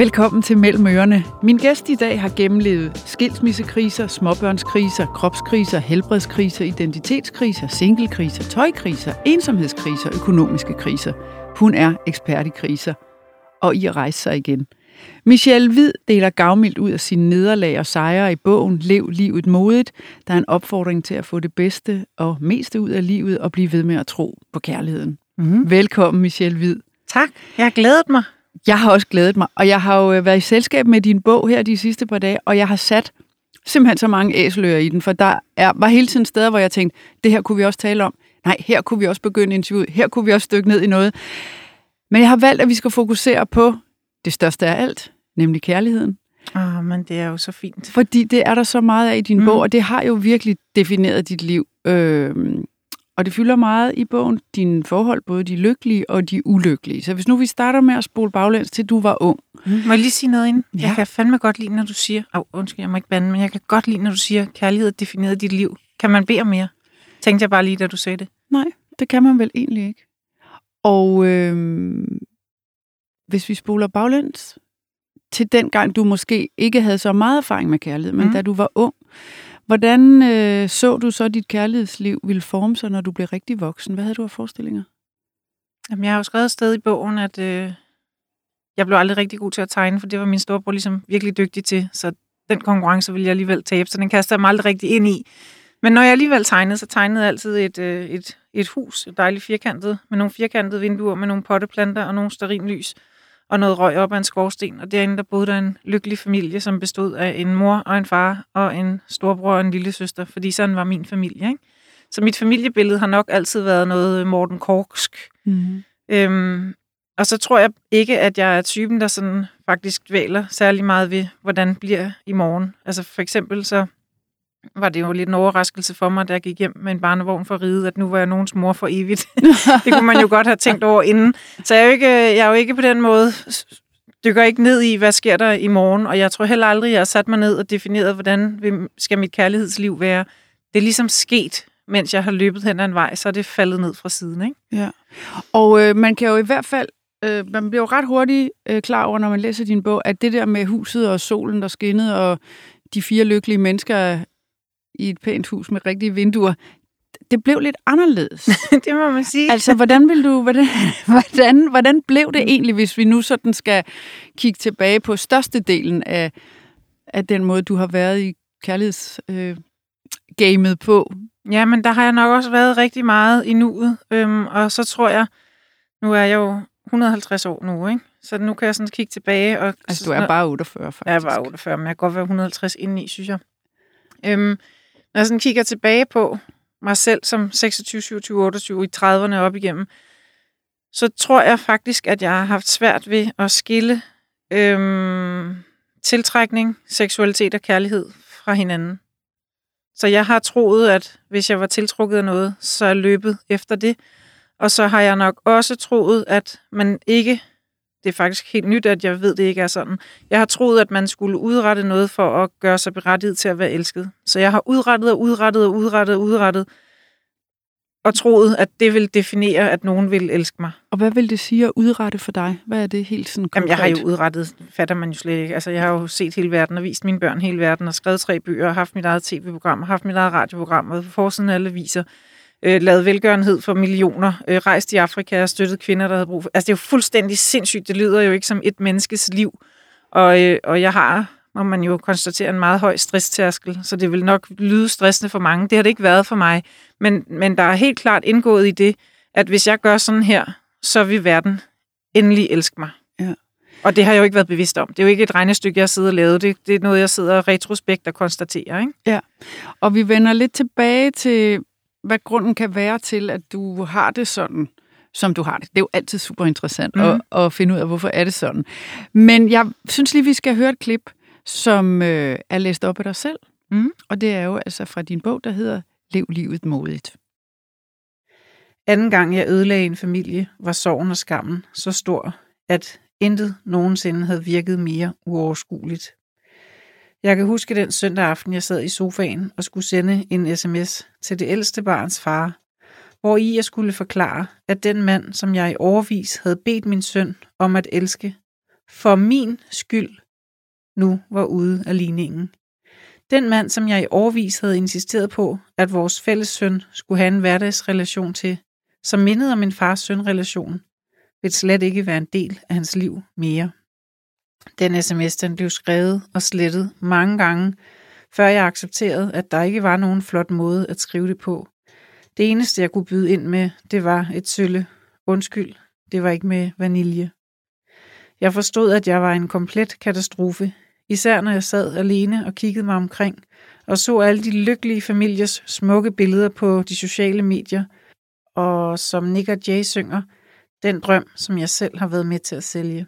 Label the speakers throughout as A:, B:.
A: Velkommen til Mellem Ørerne. Min gæst i dag har gennemlevet skilsmissekriser, småbørnskriser, kropskriser, helbredskriser, identitetskriser, singlekriser, tøjkriser, ensomhedskriser, økonomiske kriser. Hun er ekspert i kriser og i at rejse sig igen. Michelle Hvid deler gavmildt ud af sine nederlag og sejre i bogen Lev livet modigt. Der er en opfordring til at få det bedste og meste ud af livet og blive ved med at tro på kærligheden. Mm. Velkommen, Michelle Hvid.
B: Tak. Jeg har glædet mig.
A: Jeg har også glædet mig, og jeg har jo øh, været i selskab med din bog her de sidste par dage, og jeg har sat simpelthen så mange æselører i den, for der er, var hele tiden steder, hvor jeg tænkte, det her kunne vi også tale om. Nej, her kunne vi også begynde interviewet. Her kunne vi også dykke ned i noget. Men jeg har valgt, at vi skal fokusere på det største af alt, nemlig kærligheden.
B: Åh, oh, men det er jo så fint.
A: Fordi det er der så meget af i din mm. bog, og det har jo virkelig defineret dit liv. Øhm, og det fylder meget i bogen, dine forhold, både de lykkelige og de ulykkelige. Så hvis nu vi starter med at spole baglæns til du var ung.
B: Mm. Må jeg lige sige noget ind? Ja. Jeg kan fandme godt lide, når du siger, oh, undskyld, jeg må ikke bande, men jeg kan godt lide, når du siger, kærlighed definerer dit liv. Kan man bede om mere? Tænkte jeg bare lige, da du sagde det.
A: Nej, det kan man vel egentlig ikke. Og øh, hvis vi spoler baglæns til den gang, du måske ikke havde så meget erfaring med kærlighed, men mm. da du var ung, hvordan øh, så du så, at dit kærlighedsliv ville forme sig, når du blev rigtig voksen? Hvad havde du af forestillinger?
B: Jamen, jeg har jo skrevet et sted i bogen, at øh, jeg blev aldrig rigtig god til at tegne, for det var min storebror ligesom virkelig dygtig til, så den konkurrence ville jeg alligevel tabe, så den kastede jeg mig aldrig rigtig ind i. Men når jeg alligevel tegnede, så tegnede jeg altid et, øh, et, et hus, et dejligt firkantet, med nogle firkantede vinduer, med nogle potteplanter og nogle sterinlys. lys og noget røg op af en skorsten, og derinde der boede der en lykkelig familie, som bestod af en mor og en far og en storbror og en lille søster, fordi sådan var min familie. Ikke? Så mit familiebillede har nok altid været noget Morten Korksk. Mm. Øhm, og så tror jeg ikke, at jeg er typen, der sådan faktisk dvæler særlig meget ved, hvordan bliver i morgen. Altså for eksempel så var det jo lidt en overraskelse for mig, da jeg gik hjem med en barnevogn for at ride, at nu var jeg nogens mor for evigt. det kunne man jo godt have tænkt over inden. Så jeg er jo ikke, jeg er jo ikke på den måde dykker ikke ned i, hvad sker der i morgen, og jeg tror heller aldrig, jeg har sat mig ned og defineret, hvordan skal mit kærlighedsliv være. Det er ligesom sket, mens jeg har løbet hen ad en vej, så er det faldet ned fra siden. Ikke?
A: Ja. Og øh, man kan jo i hvert fald øh, man bliver jo ret hurtigt øh, klar over, når man læser din bog, at det der med huset og solen, der skinnede, og de fire lykkelige mennesker i et pænt hus med rigtige vinduer, det blev lidt anderledes.
B: det må man sige.
A: Altså, hvordan, vil du, hvordan, hvordan, hvordan blev det egentlig, hvis vi nu sådan skal kigge tilbage på størstedelen af, af den måde, du har været i kærlighedsgamet øh, på?
B: Ja, men der har jeg nok også været rigtig meget i nuet, øhm, og så tror jeg, nu er jeg jo 150 år nu, ikke? Så nu kan jeg sådan kigge tilbage. Og,
A: altså, du er bare 48, faktisk.
B: Jeg er bare 48, men jeg kan godt være 150 indeni, synes jeg. Øhm, når jeg sådan kigger tilbage på mig selv som 26, 27, 28 i 30'erne op igennem, så tror jeg faktisk, at jeg har haft svært ved at skille øhm, tiltrækning, seksualitet og kærlighed fra hinanden. Så jeg har troet, at hvis jeg var tiltrukket af noget, så er løbet efter det. Og så har jeg nok også troet, at man ikke det er faktisk helt nyt, at jeg ved, det ikke er sådan. Jeg har troet, at man skulle udrette noget for at gøre sig berettiget til at være elsket. Så jeg har udrettet og udrettet og udrettet og udrettet, og troet, at det vil definere, at nogen vil elske mig.
A: Og hvad vil det sige at udrette for dig? Hvad er det helt sådan konkret?
B: Jamen, jeg har jo udrettet, fatter man jo slet ikke. Altså, jeg har jo set hele verden og vist mine børn hele verden og skrevet tre bøger og haft mit eget tv-program og haft mit eget radioprogram og på forsiden af alle viser øh, lavet velgørenhed for millioner, øh, rejst i Afrika og støttet kvinder, der havde brug for... Altså, det er jo fuldstændig sindssygt. Det lyder jo ikke som et menneskes liv. Og, øh, og jeg har, må man jo konstatere, en meget høj stresstærskel, så det vil nok lyde stressende for mange. Det har det ikke været for mig. Men, men der er helt klart indgået i det, at hvis jeg gør sådan her, så vil verden endelig elske mig. Ja. Og det har jeg jo ikke været bevidst om. Det er jo ikke et regnestykke, jeg sidder og lavet. Det, det er noget, jeg sidder retrospekt og konstaterer. Ikke?
A: Ja, og vi vender lidt tilbage til hvad grunden kan være til, at du har det sådan, som du har det. Det er jo altid super interessant mm. at, mhm. at finde ud af, hvorfor er det sådan. Men jeg synes lige, vi skal høre et klip, som øh, er læst op af dig selv. Mm. Og det er jo altså fra din bog, der hedder Lev livet modigt.
B: Anden gang jeg ødelagde en familie, var sorgen og skammen så stor, at intet nogensinde havde virket mere uoverskueligt. Jeg kan huske den søndag aften, jeg sad i sofaen og skulle sende en sms til det ældste barns far, hvor i jeg skulle forklare, at den mand, som jeg i overvis havde bedt min søn om at elske, for min skyld nu var ude af ligningen. Den mand, som jeg i overvis havde insisteret på, at vores fælles søn skulle have en hverdagsrelation til, som mindede om min fars-søn-relation, vil slet ikke være en del af hans liv mere. Den sms den blev skrevet og slettet mange gange, før jeg accepterede, at der ikke var nogen flot måde at skrive det på. Det eneste, jeg kunne byde ind med, det var et sølle. Undskyld, det var ikke med vanilje. Jeg forstod, at jeg var en komplet katastrofe, især når jeg sad alene og kiggede mig omkring og så alle de lykkelige familiers smukke billeder på de sociale medier, og som Nick og Jay synger, den drøm, som jeg selv har været med til at sælge.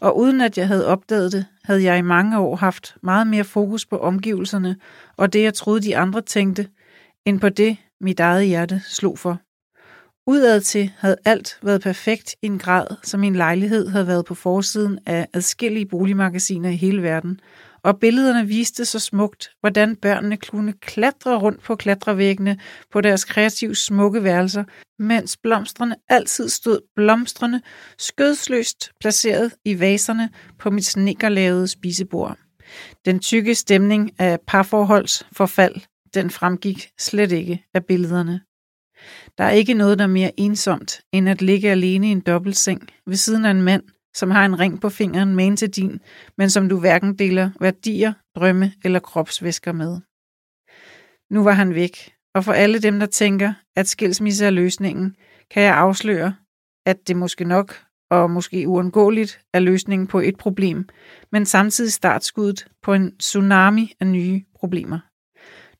B: Og uden at jeg havde opdaget det, havde jeg i mange år haft meget mere fokus på omgivelserne og det, jeg troede de andre tænkte, end på det, mit eget hjerte slog for. Udad til havde alt været perfekt i en grad, som min lejlighed havde været på forsiden af adskillige boligmagasiner i hele verden, og billederne viste så smukt, hvordan børnene kunne klatre rundt på klatrevæggene på deres kreativt smukke værelser, mens blomstrene altid stod blomstrende, skødsløst placeret i vaserne på mit snikkerlavede spisebord. Den tykke stemning af parforholdsforfald, den fremgik slet ikke af billederne. Der er ikke noget, der er mere ensomt, end at ligge alene i en dobbeltseng ved siden af en mand, som har en ring på fingeren med til din, men som du hverken deler værdier, drømme eller kropsvæsker med. Nu var han væk, og for alle dem, der tænker, at skilsmisse er løsningen, kan jeg afsløre, at det måske nok og måske uundgåeligt er løsningen på et problem, men samtidig startskuddet på en tsunami af nye problemer.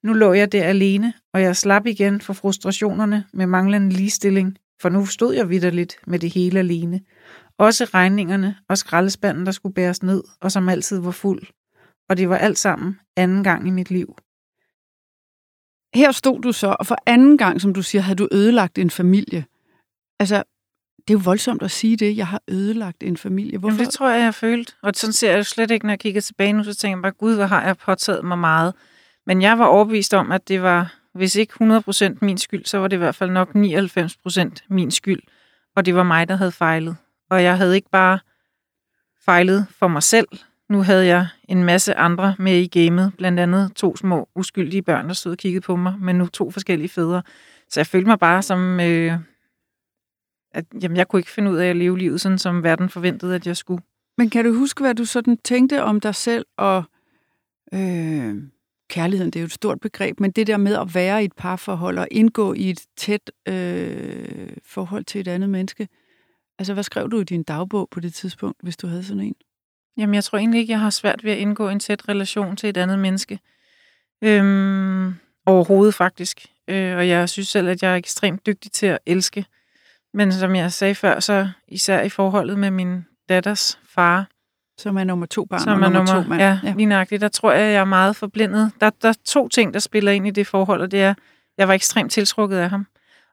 B: Nu lå jeg der alene, og jeg slap igen for frustrationerne med manglende ligestilling, for nu stod jeg vidderligt med det hele alene. Også regningerne og skraldespanden, der skulle bæres ned, og som altid var fuld. Og det var alt sammen anden gang i mit liv.
A: Her stod du så, og for anden gang, som du siger, havde du ødelagt en familie. Altså, det er jo voldsomt at sige det. Jeg har ødelagt en familie.
B: Hvorfor? Jamen, det tror jeg, jeg har følt. Og sådan ser jeg jo slet ikke, når jeg kigger tilbage nu, så tænker jeg bare, gud, hvor har jeg påtaget mig meget. Men jeg var overbevist om, at det var, hvis ikke 100% min skyld, så var det i hvert fald nok 99% min skyld. Og det var mig, der havde fejlet. Og jeg havde ikke bare fejlet for mig selv. Nu havde jeg en masse andre med i gamet, blandt andet to små uskyldige børn, der stod og kiggede på mig, men nu to forskellige fædre. Så jeg følte mig bare som, øh, at jamen, jeg kunne ikke finde ud af at leve livet sådan, som verden forventede, at jeg skulle.
A: Men kan du huske, hvad du sådan tænkte om dig selv og øh, kærligheden, det er jo et stort begreb, men det der med at være i et parforhold og indgå i et tæt øh, forhold til et andet menneske, altså hvad skrev du i din dagbog på det tidspunkt, hvis du havde sådan en?
B: Jamen, jeg tror egentlig ikke, jeg har svært ved at indgå en tæt relation til et andet menneske. Øhm, overhovedet faktisk. Øh, og jeg synes selv, at jeg er ekstremt dygtig til at elske. Men som jeg sagde før, så især i forholdet med min datters far,
A: som er nummer to barn
B: som
A: og
B: er nummer,
A: to mand.
B: Ja, ja, lige nøjagtigt. Der tror jeg, jeg er meget forblindet. Der, der er to ting, der spiller ind i det forhold, og det er, jeg var ekstremt tiltrukket af ham.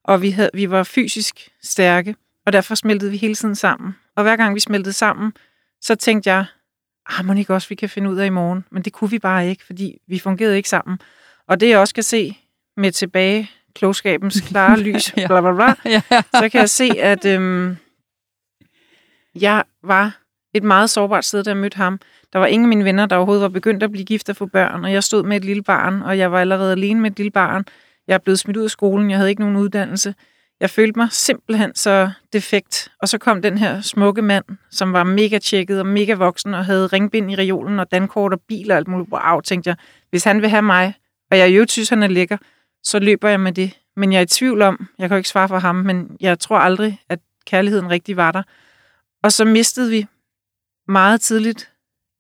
B: Og vi, havde, vi var fysisk stærke, og derfor smeltede vi hele tiden sammen. Og hver gang vi smeltede sammen, så tænkte jeg, ah, må ikke også, vi kan finde ud af i morgen. Men det kunne vi bare ikke, fordi vi fungerede ikke sammen. Og det jeg også kan se med tilbage klogskabens klare lys, ja. bla, bla, bla, ja. så kan jeg se, at øhm, jeg var et meget sårbart sted, da jeg mødte ham. Der var ingen af mine venner, der overhovedet var begyndt at blive gift og få børn, og jeg stod med et lille barn, og jeg var allerede alene med et lille barn. Jeg er blevet smidt ud af skolen, jeg havde ikke nogen uddannelse. Jeg følte mig simpelthen så defekt. Og så kom den her smukke mand, som var mega tjekket og mega voksen, og havde ringbind i reolen og dankort og bil og alt muligt. Wow, tænkte jeg, hvis han vil have mig, og jeg jo synes, han er lækker, så løber jeg med det. Men jeg er i tvivl om, jeg kan jo ikke svare for ham, men jeg tror aldrig, at kærligheden rigtig var der. Og så mistede vi meget tidligt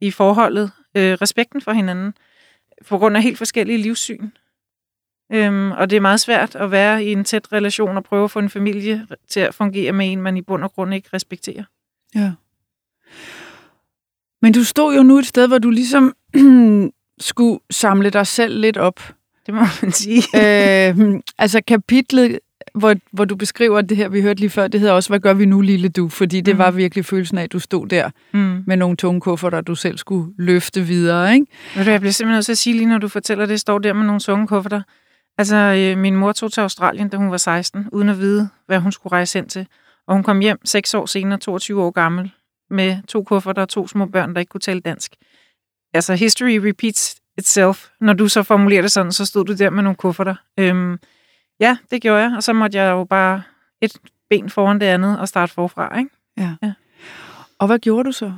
B: i forholdet øh, respekten for hinanden, på grund af helt forskellige livssyn. Øhm, og det er meget svært at være i en tæt relation og prøve at få en familie til at fungere med en, man i bund og grund ikke respekterer.
A: Ja. Men du stod jo nu et sted, hvor du ligesom skulle samle dig selv lidt op.
B: Det må man sige.
A: øh, altså kapitlet hvor, hvor du beskriver det her, vi hørte lige før, det hedder også, hvad gør vi nu, lille du? Fordi det mm. var virkelig følelsen af, at du stod der mm. med nogle tunge kufferter, du selv skulle løfte videre, ikke?
B: Ved du, jeg bliver simpelthen nødt til at sige lige, når du fortæller det, står der med nogle tunge kufferter. Altså, øh, min mor tog til Australien, da hun var 16, uden at vide, hvad hun skulle rejse ind til. Og hun kom hjem seks år senere, 22 år gammel, med to kufferter og to små børn, der ikke kunne tale dansk. Altså, history repeats itself. Når du så formulerer det sådan, så stod du der med nogle kufferter. Øhm, ja, det gjorde jeg, og så måtte jeg jo bare et ben foran det andet og starte forfra, ikke?
A: Ja. ja. Og hvad gjorde du så?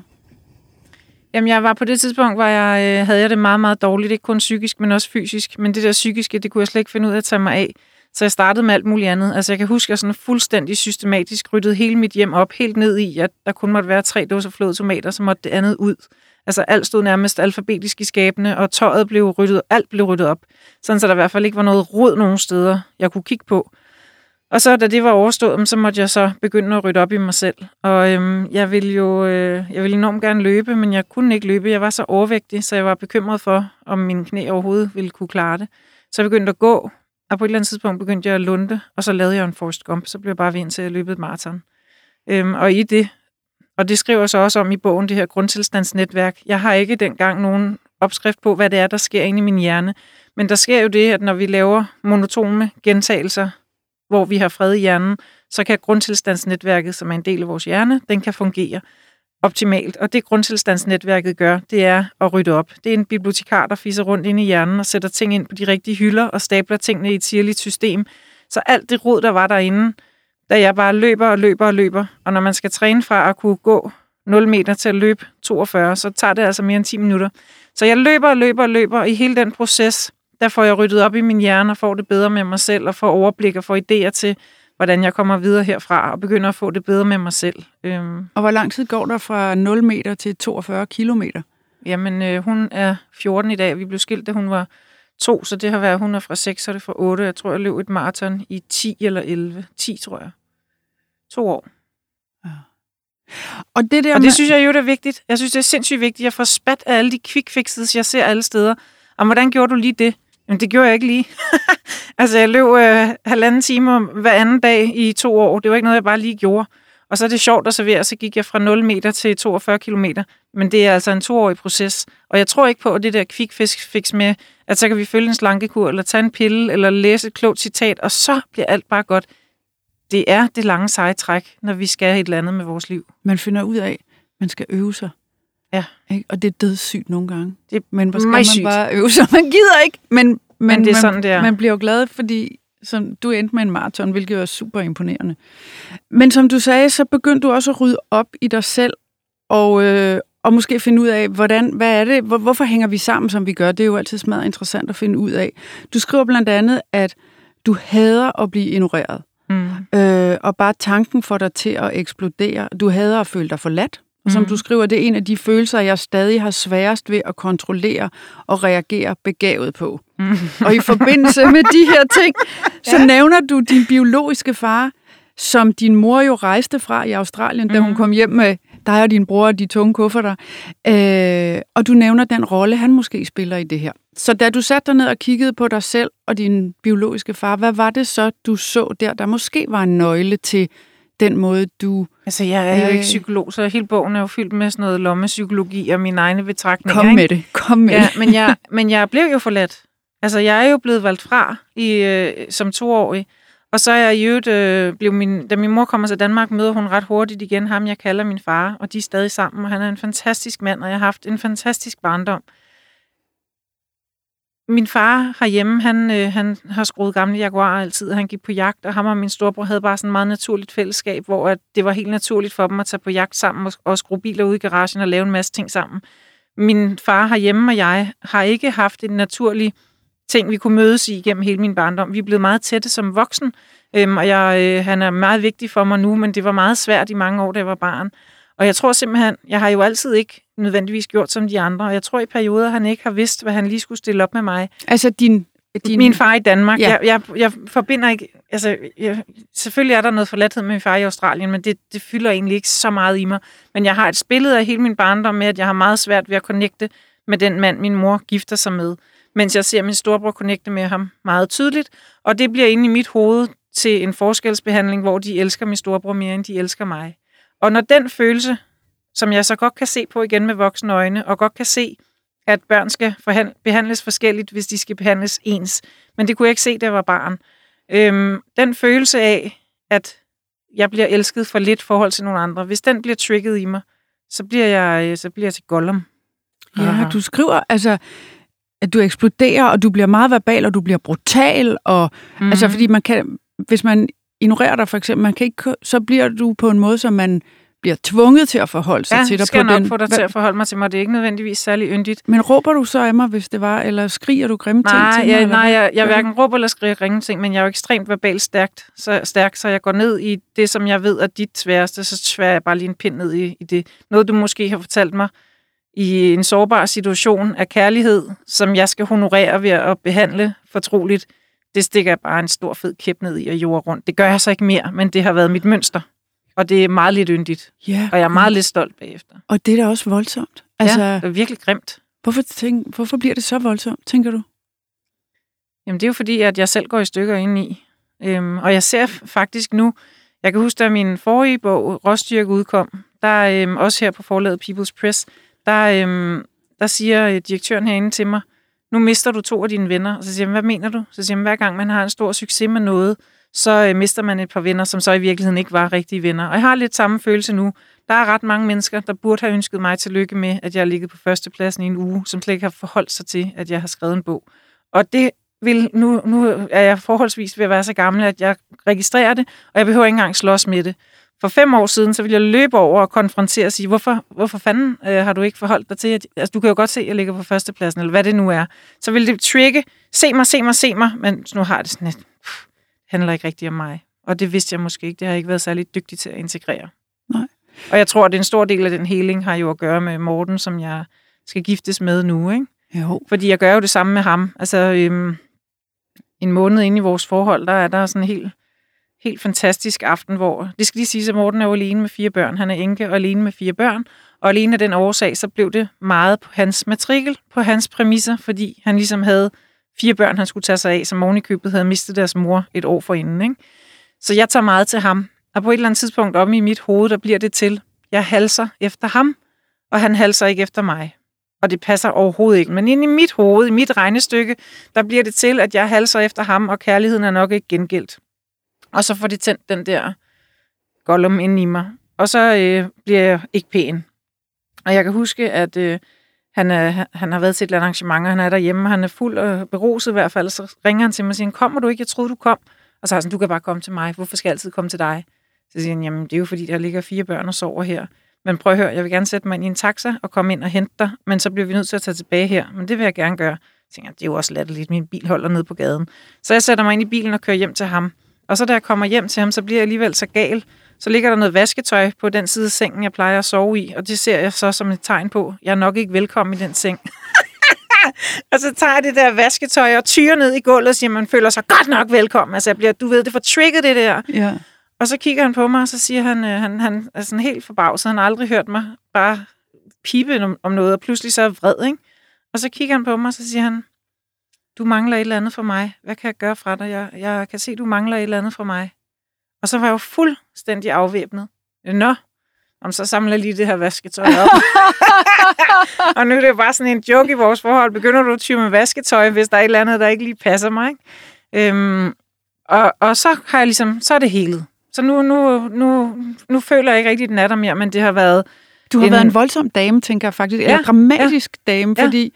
B: Jamen, jeg var på det tidspunkt, hvor jeg øh, havde jeg det meget, meget dårligt. Ikke kun psykisk, men også fysisk. Men det der psykiske, det kunne jeg slet ikke finde ud af at tage mig af. Så jeg startede med alt muligt andet. Altså, jeg kan huske, at jeg sådan fuldstændig systematisk ryddede hele mit hjem op, helt ned i, at der kun måtte være tre dåser flåede tomater, så måtte det andet ud. Altså, alt stod nærmest alfabetisk i skabene, og tøjet blev ryddet, alt blev ryddet op. Sådan, så der i hvert fald ikke var noget rod nogen steder, jeg kunne kigge på. Og så da det var overstået, så måtte jeg så begynde at rydde op i mig selv. Og øhm, jeg ville jo øh, jeg ville enormt gerne løbe, men jeg kunne ikke løbe. Jeg var så overvægtig, så jeg var bekymret for, om min knæ overhovedet ville kunne klare det. Så jeg begyndte at gå, og på et eller andet tidspunkt begyndte jeg at lunde, og så lavede jeg en Forrest Gump. Så blev jeg bare ved til at løbe et maraton. Øhm, og i det, og det skriver så også om i bogen, det her grundtilstandsnetværk. Jeg har ikke dengang nogen opskrift på, hvad det er, der sker inde i min hjerne. Men der sker jo det, at når vi laver monotone gentagelser hvor vi har fred i hjernen, så kan grundtilstandsnetværket, som er en del af vores hjerne, den kan fungere optimalt. Og det grundtilstandsnetværket gør, det er at rydde op. Det er en bibliotekar, der fiser rundt ind i hjernen og sætter ting ind på de rigtige hylder og stabler tingene i et sirligt system. Så alt det rod, der var derinde, da jeg bare løber og løber og løber, og når man skal træne fra at kunne gå 0 meter til at løbe 42, så tager det altså mere end 10 minutter. Så jeg løber og løber og løber, og i hele den proces, der får jeg ryddet op i min hjerne og får det bedre med mig selv, og får overblik og får idéer til, hvordan jeg kommer videre herfra, og begynder at få det bedre med mig selv. Øhm.
A: Og hvor lang tid går der fra 0 meter til 42 kilometer?
B: Jamen, øh, hun er 14 i dag. Vi blev skilt, da hun var to, så det har været, hun er fra 6, og det er fra 8. Jeg tror, jeg løb et maraton i 10 eller 11. 10, tror jeg. To år. Ja. Og det, der og det med... synes jeg jo, det er vigtigt. Jeg synes, det er sindssygt vigtigt. Jeg får spat af alle de quick fixes, jeg ser alle steder. Og hvordan gjorde du lige det? Jamen, det gjorde jeg ikke lige. altså, jeg løb øh, halvanden time hver anden dag i to år. Det var ikke noget, jeg bare lige gjorde. Og så er det sjovt at servere, så gik jeg fra 0 meter til 42 kilometer. Men det er altså en toårig proces. Og jeg tror ikke på, at det der kvikfisk fix med, at så kan vi følge en slankekur, eller tage en pille, eller læse et klogt citat, og så bliver alt bare godt. Det er det lange seje træk, når vi skal et eller andet med vores liv.
A: Man finder ud af, at man skal øve sig.
B: Ja.
A: Ikke? Og det er dødssygt nogle gange.
B: Det er
A: men hvor skal man sygt. bare øve sig? Man gider ikke, men, men,
B: men det er man, sådan, det er.
A: Man bliver jo glad, fordi som du endte med en maraton, hvilket var super imponerende. Men som du sagde, så begyndte du også at rydde op i dig selv, og, øh, og måske finde ud af, hvordan, hvad er det, hvor, hvorfor hænger vi sammen, som vi gør. Det er jo altid smadret interessant at finde ud af. Du skriver blandt andet, at du hader at blive ignoreret. Mm. Øh, og bare tanken får dig til at eksplodere. Du hader at føle dig forladt. Og som mm. du skriver, det er en af de følelser, jeg stadig har sværest ved at kontrollere og reagere begavet på. Mm. Og i forbindelse med de her ting, så ja. nævner du din biologiske far, som din mor jo rejste fra i Australien, da mm. hun kom hjem med dig og din bror og de tunge kufferter. Øh, og du nævner den rolle, han måske spiller i det her. Så da du satte dig ned og kiggede på dig selv og din biologiske far, hvad var det så, du så der, der måske var en nøgle til den måde, du...
B: Altså, jeg er jo ikke psykolog, så hele bogen er jo fyldt med sådan noget lommepsykologi og mine egne betragtninger.
A: Kom med det, kom med
B: ja,
A: det.
B: men, jeg, men jeg blev jo forladt. Altså, jeg er jo blevet valgt fra i, øh, som toårig. Og så er jeg i øvrigt, øh, blev min, da min mor kommer til Danmark, møder hun ret hurtigt igen ham, jeg kalder min far, og de er stadig sammen, og han er en fantastisk mand, og jeg har haft en fantastisk barndom min far herhjemme, han, øh, han har skruet gamle jaguarer altid, han gik på jagt, og ham og min storebror havde bare sådan et meget naturligt fællesskab, hvor at det var helt naturligt for dem at tage på jagt sammen og, og skrue biler ud i garagen og lave en masse ting sammen. Min far herhjemme og jeg har ikke haft en naturlig ting, vi kunne mødes i gennem hele min barndom. Vi er blevet meget tætte som voksen, øhm, og jeg, øh, han er meget vigtig for mig nu, men det var meget svært i mange år, da jeg var barn. Og jeg tror simpelthen, jeg har jo altid ikke nødvendigvis gjort som de andre, og jeg tror i perioder, han ikke har vidst, hvad han lige skulle stille op med mig.
A: Altså din... din...
B: Min far i Danmark. Ja. Jeg, jeg, jeg forbinder ikke... Altså, jeg, selvfølgelig er der noget forladthed med min far i Australien, men det, det fylder egentlig ikke så meget i mig. Men jeg har et billede af hele min barndom med, at jeg har meget svært ved at connecte med den mand, min mor gifter sig med. Mens jeg ser min storebror connecte med ham meget tydeligt. Og det bliver inde i mit hoved til en forskelsbehandling, hvor de elsker min storebror mere, end de elsker mig. Og når den følelse, som jeg så godt kan se på igen med voksne øjne, og godt kan se, at børn skal behandles forskelligt, hvis de skal behandles ens. Men det kunne jeg ikke se, da jeg var barn. Øhm, den følelse af, at jeg bliver elsket for lidt forhold til nogle andre, hvis den bliver trigget i mig, så bliver jeg, øh, så bliver jeg til Gollum.
A: Ja,
B: Aha.
A: du skriver, altså, at du eksploderer, og du bliver meget verbal, og du bliver brutal, og mm. altså, fordi man kan, hvis man ignorerer dig for eksempel, man kan ikke, så bliver du på en måde, som man bliver tvunget til at forholde sig
B: ja,
A: til dig.
B: skal
A: på
B: nok
A: den,
B: få dig til at forholde mig til mig. Det er ikke nødvendigvis særlig yndigt.
A: Men råber du så af mig, hvis det var, eller skriger du grimme ting
B: Nej,
A: til mig?
B: jeg,
A: eller
B: nej, jeg, jeg hverken råber eller skriger ringe ting, men jeg er jo ekstremt verbalt stærkt, så, stærk, så jeg går ned i det, som jeg ved er dit sværeste, så sværer jeg bare lige en pind ned i, i det. Noget, du måske har fortalt mig i en sårbar situation af kærlighed, som jeg skal honorere ved at behandle fortroligt, det stikker jeg bare en stor fed kæp ned i og jord rundt. Det gør jeg så ikke mere, men det har været mit mønster. Og det er meget lidt yndigt,
A: Ja,
B: og jeg er meget lidt stolt bagefter.
A: og det er da også voldsomt. Altså,
B: ja, det er virkelig grimt.
A: hvorfor, tænk, hvorfor bliver det så voldsomt, tænker du?
B: Jamen, det er jo fordi, at jeg selv går i stykker indeni. Øhm, og jeg ser faktisk nu, jeg kan huske, da min forrige bog, Råstyrke, udkom, der øhm, også her på forlaget People's Press, der, øhm, der siger øh, direktøren herinde til mig, nu mister du to af dine venner. Og så siger jeg, hvad mener du? Så siger jeg, hver gang man har en stor succes med noget, så øh, mister man et par venner, som så i virkeligheden ikke var rigtige venner. Og jeg har lidt samme følelse nu. Der er ret mange mennesker, der burde have ønsket mig tillykke med, at jeg har ligget på førstepladsen i en uge, som slet ikke har forholdt sig til, at jeg har skrevet en bog. Og det vil, nu, nu er jeg forholdsvis ved at være så gammel, at jeg registrerer det, og jeg behøver ikke engang slås med det. For fem år siden, så ville jeg løbe over og konfrontere og sige, hvorfor, hvorfor fanden øh, har du ikke forholdt dig til, at altså, du kan jo godt se, at jeg ligger på førstepladsen, eller hvad det nu er. Så vil det trigge, se mig, se mig, se mig, men nu har det sådan lidt, pff, handler ikke rigtigt om mig. Og det vidste jeg måske ikke, det har jeg ikke været særlig dygtig til at integrere.
A: Nej.
B: Og jeg tror, at en stor del af den heling har jo at gøre med Morten, som jeg skal giftes med nu, ikke?
A: Jo.
B: Fordi jeg gør jo det samme med ham. Altså, øhm, en måned inde i vores forhold, der er der sådan en helt, helt fantastisk aften, hvor, det skal lige sige, at Morten er jo alene med fire børn. Han er enke og alene med fire børn. Og alene af den årsag, så blev det meget på hans matrikel, på hans præmisser, fordi han ligesom havde fire børn, han skulle tage sig af, som oven i købet havde mistet deres mor et år forinden. Ikke? Så jeg tager meget til ham. Og på et eller andet tidspunkt om i mit hoved, der bliver det til, jeg halser efter ham, og han halser ikke efter mig og det passer overhovedet ikke. Men inde i mit hoved, i mit regnestykke, der bliver det til, at jeg halser efter ham, og kærligheden er nok ikke gengældt. Og så får det tændt den der gollum ind i mig. Og så øh, bliver jeg ikke pæn. Og jeg kan huske, at øh, han, er, han har været til et eller andet arrangement, og han er derhjemme, han er fuld og beruset i hvert fald, så ringer han til mig og siger, kommer du ikke? Jeg troede, du kom. Og så har han sådan, du kan bare komme til mig. Hvorfor skal jeg altid komme til dig? Så siger han, jamen det er jo fordi, der ligger fire børn og sover her. Men prøv at høre, jeg vil gerne sætte mig ind i en taxa og komme ind og hente dig, men så bliver vi nødt til at tage tilbage her. Men det vil jeg gerne gøre. Jeg tænker, det er jo også latterligt, min bil holder nede på gaden. Så jeg sætter mig ind i bilen og kører hjem til ham. Og så da jeg kommer hjem til ham, så bliver jeg alligevel så gal. Så ligger der noget vasketøj på den side af sengen, jeg plejer at sove i, og det ser jeg så som et tegn på, jeg er nok ikke velkommen i den seng. og så tager jeg det der vasketøj og tyrer ned i gulvet og siger, man føler sig godt nok velkommen. Altså, jeg bliver, du ved, det får trigget det der.
A: Ja.
B: Og så kigger han på mig, og så siger han, øh, han, han er sådan helt forbavset. Han har aldrig hørt mig bare pipe om, om noget, og pludselig så er jeg vred, ikke? Og så kigger han på mig, og så siger han, du mangler et eller andet for mig. Hvad kan jeg gøre fra dig? Jeg, jeg kan se, du mangler et eller andet for mig. Og så var jeg jo fuldstændig afvæbnet. Nå, om så samler jeg lige det her vasketøj op. og nu er det jo bare sådan en joke i vores forhold. Begynder du at tyre med vasketøj, hvis der er et eller andet, der ikke lige passer mig. Ikke? Øhm, og, og så har jeg ligesom, så er det helet. Så nu, nu, nu, nu føler jeg ikke rigtig, den er der mere, men det har været...
A: Du har
B: En-
A: været en voldsom dame, tænker jeg faktisk. Ja, en dramatisk ja. dame,
B: Ja.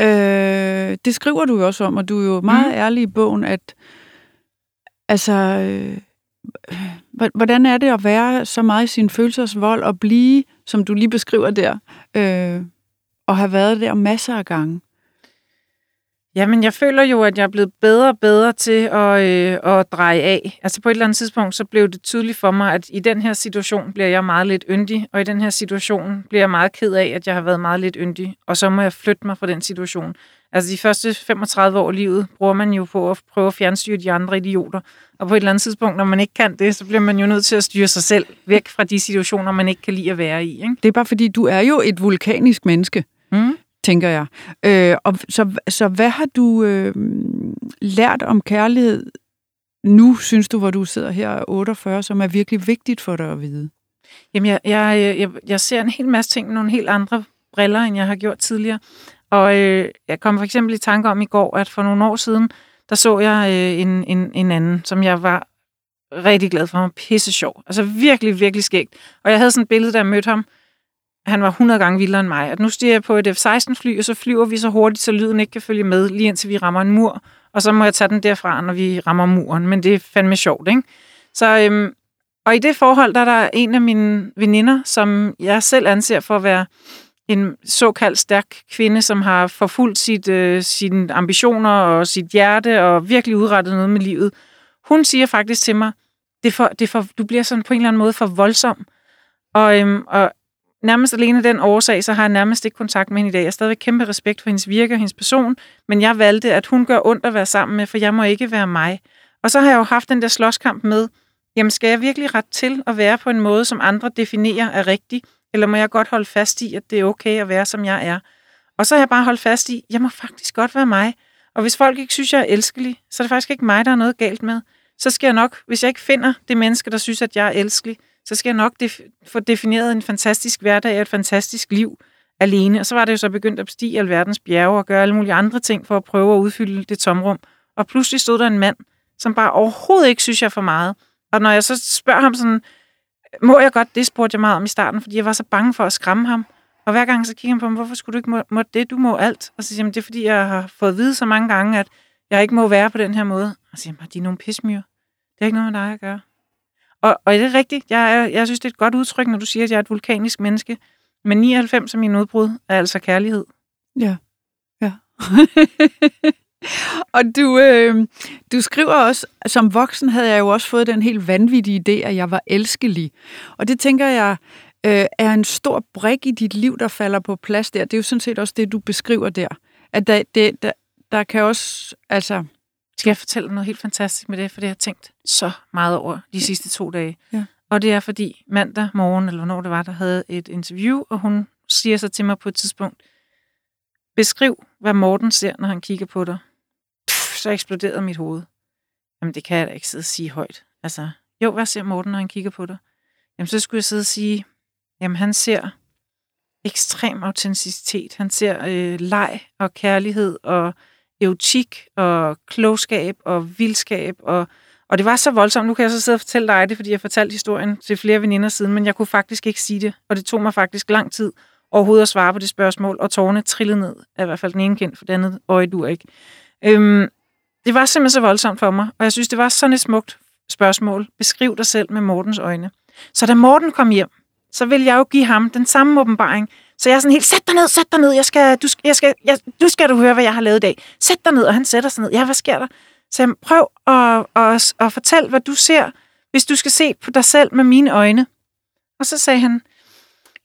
A: Øh, det skriver du jo også om, og du er jo meget mm. ærlig i bogen, at altså, øh, hvordan er det at være så meget i sin følelsers vold og blive, som du lige beskriver der, øh, og have været der masser af gange?
B: Jamen, jeg føler jo, at jeg er blevet bedre og bedre til at, øh, at dreje af. Altså på et eller andet tidspunkt, så blev det tydeligt for mig, at i den her situation bliver jeg meget lidt yndig, og i den her situation bliver jeg meget ked af, at jeg har været meget lidt yndig, og så må jeg flytte mig fra den situation. Altså de første 35 år af livet bruger man jo på at prøve at fjernstyre de andre idioter, og på et eller andet tidspunkt, når man ikke kan det, så bliver man jo nødt til at styre sig selv væk fra de situationer, man ikke kan lide at være i. Ikke?
A: Det er bare fordi, du er jo et vulkanisk menneske,
B: Mm
A: tænker jeg. Øh, og så, så hvad har du øh, lært om kærlighed nu, synes du, hvor du sidder her er 48, som er virkelig vigtigt for dig at vide?
B: Jamen, jeg, jeg, jeg, jeg ser en hel masse ting med nogle helt andre briller, end jeg har gjort tidligere. Og øh, jeg kom for eksempel i tanke om i går, at for nogle år siden, der så jeg øh, en, en, en anden, som jeg var rigtig glad for. Han var pisse sjov. Altså virkelig, virkelig skægt. Og jeg havde sådan et billede, da jeg mødte ham han var 100 gange vildere end mig. At nu stiger jeg på et F-16-fly, og så flyver vi så hurtigt, så lyden ikke kan følge med, lige indtil vi rammer en mur. Og så må jeg tage den derfra, når vi rammer muren. Men det er fandme sjovt, ikke? Så, øhm, og i det forhold, der er der en af mine veninder, som jeg selv anser for at være en såkaldt stærk kvinde, som har forfulgt sit, øh, sine ambitioner og sit hjerte og virkelig udrettet noget med livet. Hun siger faktisk til mig, det for, det for, du bliver sådan på en eller anden måde for voldsom. Og, øhm, og nærmest alene den årsag, så har jeg nærmest ikke kontakt med hende i dag. Jeg har stadigvæk kæmpe respekt for hendes virke og hendes person, men jeg valgte, at hun gør ondt at være sammen med, for jeg må ikke være mig. Og så har jeg jo haft den der slåskamp med, jamen skal jeg virkelig ret til at være på en måde, som andre definerer er rigtig, eller må jeg godt holde fast i, at det er okay at være, som jeg er? Og så har jeg bare holdt fast i, jeg må faktisk godt være mig. Og hvis folk ikke synes, jeg er elskelig, så er det faktisk ikke mig, der er noget galt med. Så skal jeg nok, hvis jeg ikke finder det menneske, der synes, at jeg er elskelig, så skal jeg nok def- få defineret en fantastisk hverdag og et fantastisk liv alene. Og så var det jo så begyndt at bestige alverdens bjerge og gøre alle mulige andre ting for at prøve at udfylde det tomrum. Og pludselig stod der en mand, som bare overhovedet ikke synes, jeg for meget. Og når jeg så spørger ham sådan, må jeg godt, det spurgte jeg meget om i starten, fordi jeg var så bange for at skræmme ham. Og hver gang så kigger han på mig, hvorfor skulle du ikke må, må det, du må alt? Og så siger han, det er fordi, jeg har fået at vide så mange gange, at jeg ikke må være på den her måde. Og så siger han, de er nogle pismyr. Det er ikke noget med dig at gøre. Og, og det er rigtigt. Jeg, er, jeg synes, det er et godt udtryk, når du siger, at jeg er et vulkanisk menneske. Men 99 af mine udbrud er altså kærlighed.
A: Ja. Ja. og du, øh, du skriver også, som voksen havde jeg jo også fået den helt vanvittige idé, at jeg var elskelig. Og det tænker jeg øh, er en stor brik i dit liv, der falder på plads der. Det er jo sådan set også det, du beskriver der. At der, det, der, der kan også, altså...
B: Skal jeg fortælle noget helt fantastisk med det, for det har jeg tænkt så meget over de sidste to dage.
A: Ja.
B: Og det er fordi mandag morgen, eller hvornår det var, der havde et interview, og hun siger så til mig på et tidspunkt, beskriv, hvad Morten ser, når han kigger på dig. Pff, så eksploderede mit hoved. Jamen, det kan jeg da ikke sidde og sige højt. Altså, jo, hvad ser Morten, når han kigger på dig? Jamen, så skulle jeg sidde og sige, jamen, han ser ekstrem autenticitet. Han ser øh, leg og kærlighed og eutik og klogskab og vildskab. Og, og det var så voldsomt. Nu kan jeg så sidde og fortælle dig det, fordi jeg fortalte historien til flere veninder siden, men jeg kunne faktisk ikke sige det. Og det tog mig faktisk lang tid overhovedet at svare på det spørgsmål, og tårne trillede ned. Er i hvert fald den ene kendt, for det andet øje du ikke. Øhm, det var simpelthen så voldsomt for mig, og jeg synes, det var sådan et smukt spørgsmål. Beskriv dig selv med Mortens øjne. Så da Morten kom hjem, så ville jeg jo give ham den samme åbenbaring. Så jeg er sådan helt, sæt dig ned, sæt dig ned, jeg skal, du, jeg skal, jeg, du skal du høre, hvad jeg har lavet i dag. Sæt dig ned, og han sætter sig ned. Ja, hvad sker der? Så jeg, prøv at, at, at fortælle, hvad du ser, hvis du skal se på dig selv med mine øjne. Og så sagde han,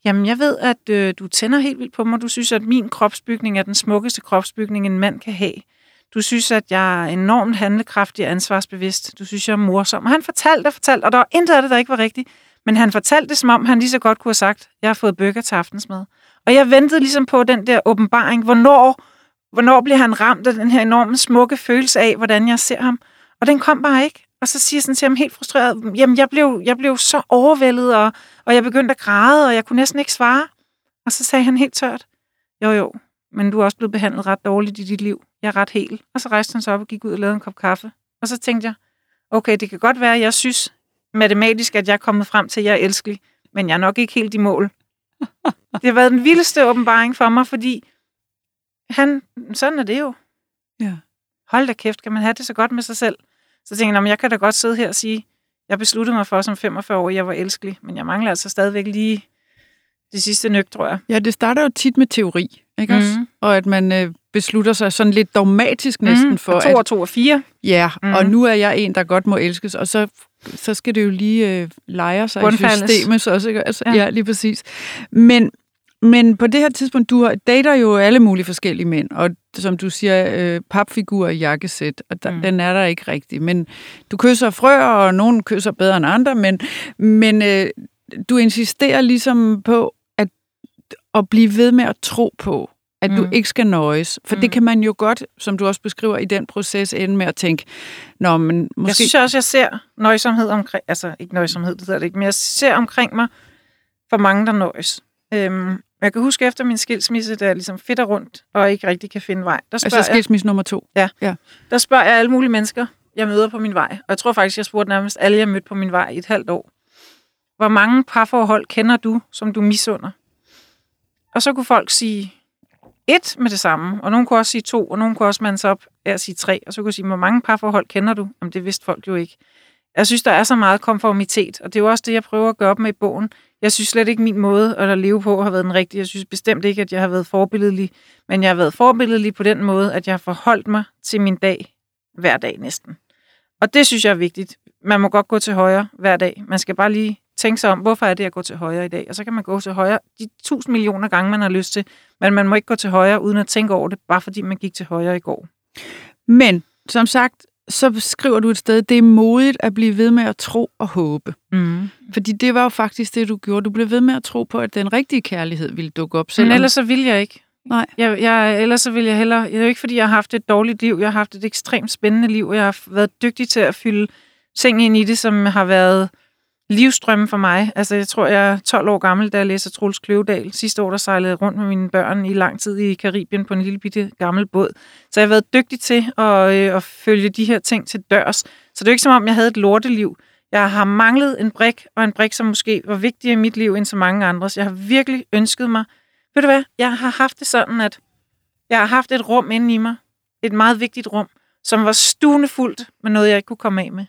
B: jamen jeg ved, at øh, du tænder helt vildt på mig. Du synes, at min kropsbygning er den smukkeste kropsbygning, en mand kan have. Du synes, at jeg er enormt handlekraftig og ansvarsbevidst. Du synes, jeg er morsom. Og han fortalte og fortalte, og der var intet af det, der ikke var rigtigt. Men han fortalte det, som om han lige så godt kunne have sagt, jeg har fået bøger til aftensmad. Og jeg ventede ligesom på den der åbenbaring. Hvornår, hvornår bliver han ramt af den her enorme smukke følelse af, hvordan jeg ser ham? Og den kom bare ikke. Og så siger jeg sådan til ham helt frustreret, jamen jeg blev, jeg blev så overvældet, og, og jeg begyndte at græde, og jeg kunne næsten ikke svare. Og så sagde han helt tørt, jo jo, men du er også blevet behandlet ret dårligt i dit liv. Jeg er ret hel. Og så rejste han sig op og gik ud og lavede en kop kaffe. Og så tænkte jeg, okay, det kan godt være, at jeg synes matematisk, at jeg er kommet frem til, at jeg er elskelig, men jeg er nok ikke helt i mål det har været den vildeste åbenbaring for mig, fordi han, sådan er det jo.
A: Ja.
B: Hold da kæft, kan man have det så godt med sig selv? Så tænkte jeg, jeg kan da godt sidde her og sige, jeg besluttede mig for som 45 år, jeg var elskelig, men jeg mangler altså stadigvæk lige det sidste nøk, tror jeg.
A: Ja, det starter jo tit med teori, ikke også?
B: Mhm.
A: Og at man øh, beslutter sig sådan lidt dogmatisk næsten
B: Mm,
A: for,
B: og to
A: at
B: og to og fire.
A: ja,
B: Mhm.
A: og nu er jeg en, der godt må elskes, og så, så skal det jo lige øh, lege sig i
B: Bundfaldes.
A: systemet, så også, ikke? Altså, ja.
B: Ja.
A: lige præcis. Men, men på det her tidspunkt, du har- dater jo alle mulige forskellige mænd, og som du siger, øh, papfigur i jakkesæt, og der, mm.
B: Mm.
A: den er der ikke rigtig. Men du kysser frøer, og nogen kysser bedre end andre, men, men øh, du insisterer ligesom på at, blive ved med at tro på, at mm. du ikke skal nøjes. For mm. det kan man jo godt, som du også beskriver i den proces, ende med at tænke, Nå, men måske...
B: Jeg synes også, jeg ser nøjsomhed omkring, altså ikke nøjsomhed, det hedder det ikke, men jeg ser omkring mig for mange, der nøjes. Øhm, jeg kan huske efter min skilsmisse, da jeg ligesom fedter rundt og ikke rigtig kan finde vej. Der spørger,
A: altså skilsmisse nummer to.
B: jeg, der spørger jeg alle mulige mennesker, jeg møder på min vej. Og jeg tror faktisk, jeg spurgte nærmest alle, jeg mødte på min vej i et halvt år. Hvor mange parforhold kender du, som du misunder? Og så kunne folk sige et med det samme, og nogen kunne også sige to, og nogen kunne også mands op af at sige tre, og så kunne sige, hvor mange parforhold kender du? Jamen, det vidste folk jo ikke. Jeg synes, der er så meget konformitet, og det er jo også det, jeg prøver at gøre op med i bogen. Jeg synes slet ikke, min måde at leve på har været den rigtige. Jeg synes bestemt ikke, at jeg har været forbilledelig, men jeg har været forbilledelig på den måde, at jeg har forholdt mig til min dag hver dag næsten. Og det synes jeg er vigtigt. Man må godt gå til højre hver dag. Man skal bare lige tænke sig om, hvorfor er det, at gå til højre i dag? Og så kan man gå til højre de tusind millioner gange, man har lyst til. Men man må ikke gå til højre, uden at tænke over det, bare fordi man gik til højre i går.
A: Men, som sagt, så skriver du et sted, det er modigt at blive ved med at tro og håbe.
B: Mm.
A: Fordi det var jo faktisk det, du gjorde. Du blev ved med at tro på, at den rigtige kærlighed ville dukke op.
B: Men ellers så vil jeg ikke.
A: Nej.
B: Jeg, jeg, ellers så vil jeg heller... Det er jo ikke, fordi jeg har haft et dårligt liv. Jeg har haft et ekstremt spændende liv, og jeg har været dygtig til at fylde ting ind i det, som har været livstrømme for mig. Altså, jeg tror, jeg er 12 år gammel, da jeg læser Troels Kløvedal. Sidste år, der sejlede rundt med mine børn i lang tid i Karibien på en lille bitte gammel båd. Så jeg har været dygtig til at, øh, at følge de her ting til dørs. Så det er jo ikke som om, jeg havde et lorteliv. Jeg har manglet en brik, og en brik, som måske var vigtigere i mit liv end så mange andres. Jeg har virkelig ønsket mig... Ved du hvad? Jeg har haft det sådan, at jeg har haft et rum inde i mig. Et meget vigtigt rum, som var stuende fuldt med noget, jeg ikke kunne komme af med.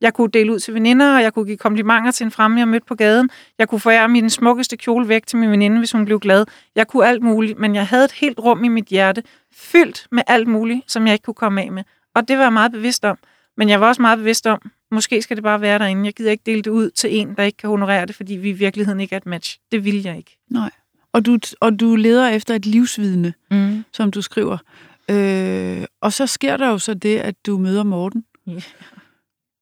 B: Jeg kunne dele ud til veninder, og jeg kunne give komplimenter til en fremme, jeg mødte på gaden. Jeg kunne forære min smukkeste kjole væk til min veninde, hvis hun blev glad. Jeg kunne alt muligt, men jeg havde et helt rum i mit hjerte, fyldt med alt muligt, som jeg ikke kunne komme af med. Og det var jeg meget bevidst om. Men jeg var også meget bevidst om, måske skal det bare være derinde. Jeg gider ikke dele det ud til en, der ikke kan honorere det, fordi vi i virkeligheden ikke er et match. Det vil jeg ikke.
A: Nej. Og du, og du leder efter et livsvidne,
B: Mm.
A: som du skriver. Øh, og så sker der jo så det, at du møder Morten.
B: Yeah.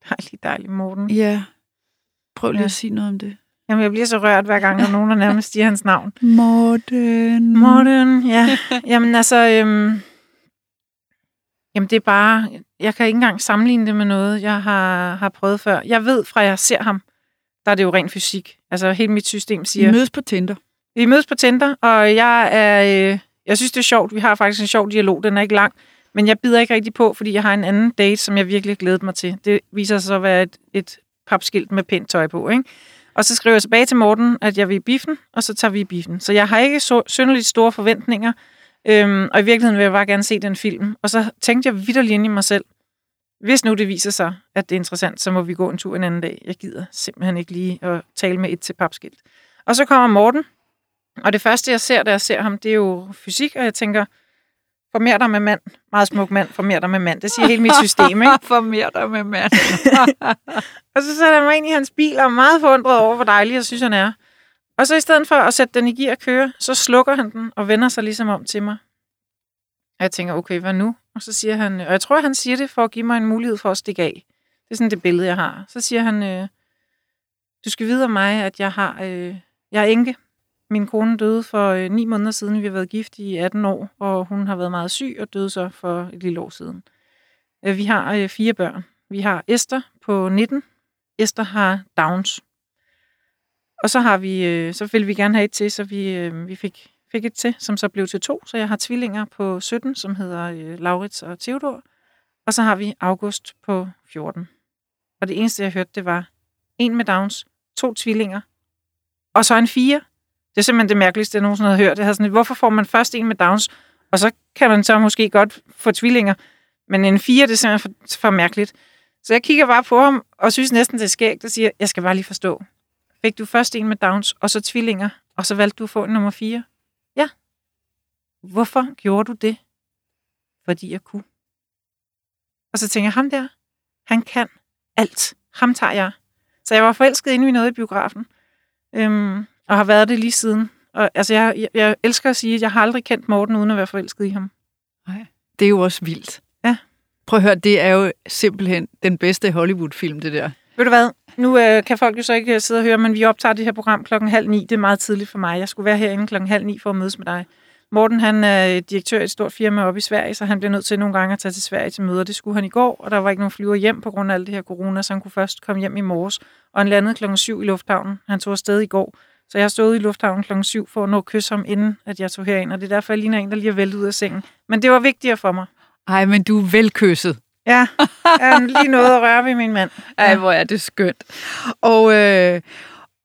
B: Dejlig, dejlig Morten.
A: Ja. Prøv lige
B: Ja.
A: at sige noget om det.
B: Jamen, jeg bliver så rørt, hver gang er nogen, der nærmest siger hans navn.
A: Morten.
B: Morten, ja. Jamen altså, øhm, jamen det er bare, jeg kan ikke engang sammenligne det med noget, jeg har, har prøvet før. Jeg ved fra, jeg ser ham, der er det jo ren fysik. Altså hele mit system siger,
A: mødes på Tinder.
B: vi mødes på Tinder, og jeg er, øh, jeg synes det er sjovt. Vi har faktisk en sjov dialog, den er ikke lang, men jeg bider ikke rigtig på, fordi jeg har en anden date, som jeg virkelig glæder mig til. Det viser sig så at være et, et papskilt med pænt tøj på, ikke? Og så skriver jeg tilbage til Morten, at jeg vil i biffen, og så tager vi i biffen. Så jeg har ikke så synderligt store forventninger, øhm, og i virkeligheden vil jeg bare gerne se den film. Og så tænkte jeg vidderligt ind i mig selv, hvis nu det viser sig, at det er interessant, så må vi gå en tur en anden dag. Jeg gider simpelthen ikke lige at tale med et til papskilt. Og så kommer Morten, og det første, jeg ser, da jeg ser ham, det er jo fysik, og jeg tænker, former dig med mand. Meget smuk mand, former dig med mand. Det siger hele mit system, ikke?
A: For mere der med mand.
B: Og så sætter jeg mig ind i hans bil og er meget forundret over, hvor dejlig jeg synes, han er. Og så i stedet for at sætte den i gear og køre, så slukker han den og vender sig ligesom om til mig. Og jeg tænker, okay, hvad nu? Og så siger han, og jeg tror, han siger det for at give mig en mulighed for at stikke af. Det er sådan det billede, jeg har. Så siger han, øh, du skal vide om mig, at jeg har, øh, jeg er enke. Min kone døde for øh, ni måneder siden. Vi har været gift i 18 år, og hun har været meget syg og døde så for et lille år siden. Øh, vi har øh, fire børn. Vi har Esther på 19. Esther har Downs. Og så har vi, øh, så ville vi gerne have et til, så vi, øh, vi fik, fik et til, som så blev til to. Så jeg har tvillinger på 17, som hedder øh, Laurits og Theodor. Og så har vi August på 14. Og det eneste, jeg hørte, det var en med Downs, to tvillinger, og så en fire. Det er simpelthen det mærkeligste, jeg nogensinde har hørt. Jeg havde sådan, hvorfor får man først en med Downs, og så kan man så måske godt få tvillinger, men en fire, det er simpelthen for, for mærkeligt. Så jeg kigger bare på ham, og synes næsten, det er skægt, og siger, jeg skal bare lige forstå. Fik du først en med Downs, og så tvillinger, og så valgte du at få en nummer fire? Ja. Hvorfor gjorde du det? Fordi jeg kunne. Og så tænker jeg, ham der, han kan alt. Ham tager jeg. Så jeg var forelsket inden i noget i biografen, øhm, og har været det lige siden. Og, altså, jeg, jeg, jeg elsker at sige, at jeg har aldrig kendt Morten, uden at være forelsket i ham.
A: Det er jo også vildt.
B: Ja.
A: Prøv at høre, det er jo simpelthen den bedste Hollywood-film, det der.
B: Ved du hvad? Nu øh, kan folk jo så ikke øh, sidde og høre, men vi optager det her program klokken halv ni. Det er meget tidligt for mig. Jeg skulle være herinde klokken halv ni for at mødes med dig. Morten, han er direktør i et stort firma oppe i Sverige, så han bliver nødt til nogle gange at tage til Sverige til møder. Det skulle han i går, og der var ikke nogen flyver hjem på grund af alt det her corona, så han kunne først komme hjem i morges. Og han landede klokken syv i lufthavnen. Han tog afsted i går. Så jeg har stået i lufthavnen klokken syv for at nå at kysse ham, inden at jeg tog herind. Og det er derfor, jeg ligner en, der lige er væltet ud af sengen. Men det var vigtigere for mig.
A: Ej, men du er velkysset.
B: Ja, jeg lige noget at røre ved min mand.
A: Ej, hvor er det skønt. Og, øh,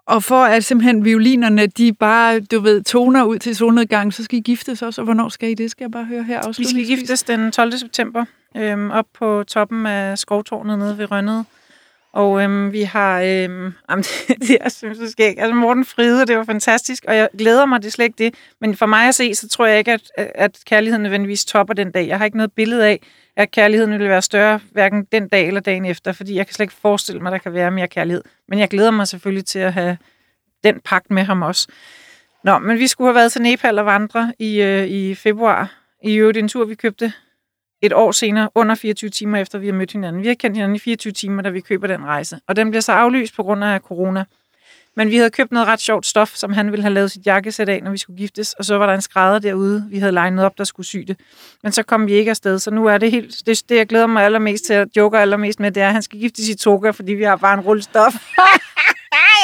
A: og for at simpelthen violinerne, de bare, du ved, toner ud til solnedgang, så skal I giftes også, og hvornår skal I det? Skal jeg bare høre her
B: Vi skal giftes den 12. september øhm, op på toppen af skovtårnet nede ved Rønnet. Og øhm, vi har... Øhm, jamen, det, det er simpelthen så skægt. Altså Morten Fride, det var fantastisk, og jeg glæder mig, det er slet ikke det. Men for mig at se, så tror jeg ikke, at, at kærligheden nødvendigvis topper den dag. Jeg har ikke noget billede af, at kærligheden ville være større, hverken den dag eller dagen efter, fordi jeg kan slet ikke forestille mig, at der kan være mere kærlighed. Men jeg glæder mig selvfølgelig til at have den pagt med ham også. Nå, men vi skulle have været til Nepal og vandre i, øh, i februar. I øvrigt en tur, vi købte et år senere, under 24 timer efter vi har mødt hinanden. Vi har kendt hinanden i 24 timer, da vi køber den rejse. Og den bliver så aflyst på grund af corona. Men vi havde købt noget ret sjovt stof, som han ville have lavet sit jakkesæt af, når vi skulle giftes. Og så var der en skrædder derude, vi havde legnet op, der skulle sy det. Men så kom vi ikke afsted, så nu er det helt... Det, det jeg glæder mig allermest til, at joker allermest med, det er, at han skal giftes i toga, fordi vi har bare en rullstof.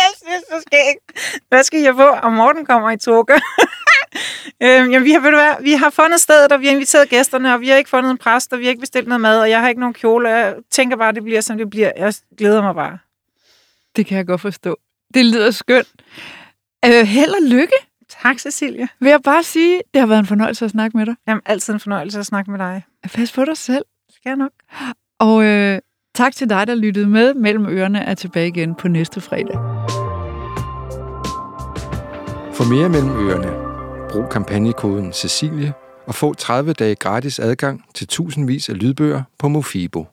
B: jeg synes, det skal ikke. Hvad skal jeg få? Og Morten kommer i toga. øhm, jamen, vi har, ved du hvad, vi har fundet stedet, og vi har inviteret gæsterne, og vi har ikke fundet en præst, og vi har ikke bestilt noget mad, og jeg har ikke nogen kjole. Jeg tænker bare, at det bliver, som det bliver. Jeg glæder mig bare.
A: Det kan jeg godt forstå. Det lyder skønt. Øh, held og lykke.
B: Tak, Cecilia.
A: Vil jeg bare sige, det har været en fornøjelse at snakke med dig.
B: Jamen, altid en fornøjelse at snakke med dig.
A: Pas på dig selv.
B: Skal jeg nok.
A: Og øh, tak til dig, der lyttede med. Mellem ørerne er tilbage igen på næste fredag.
C: For mere mellem ørerne, brug kampagnekoden Cecilie og få 30 dage gratis adgang til tusindvis af lydbøger på Mofibo.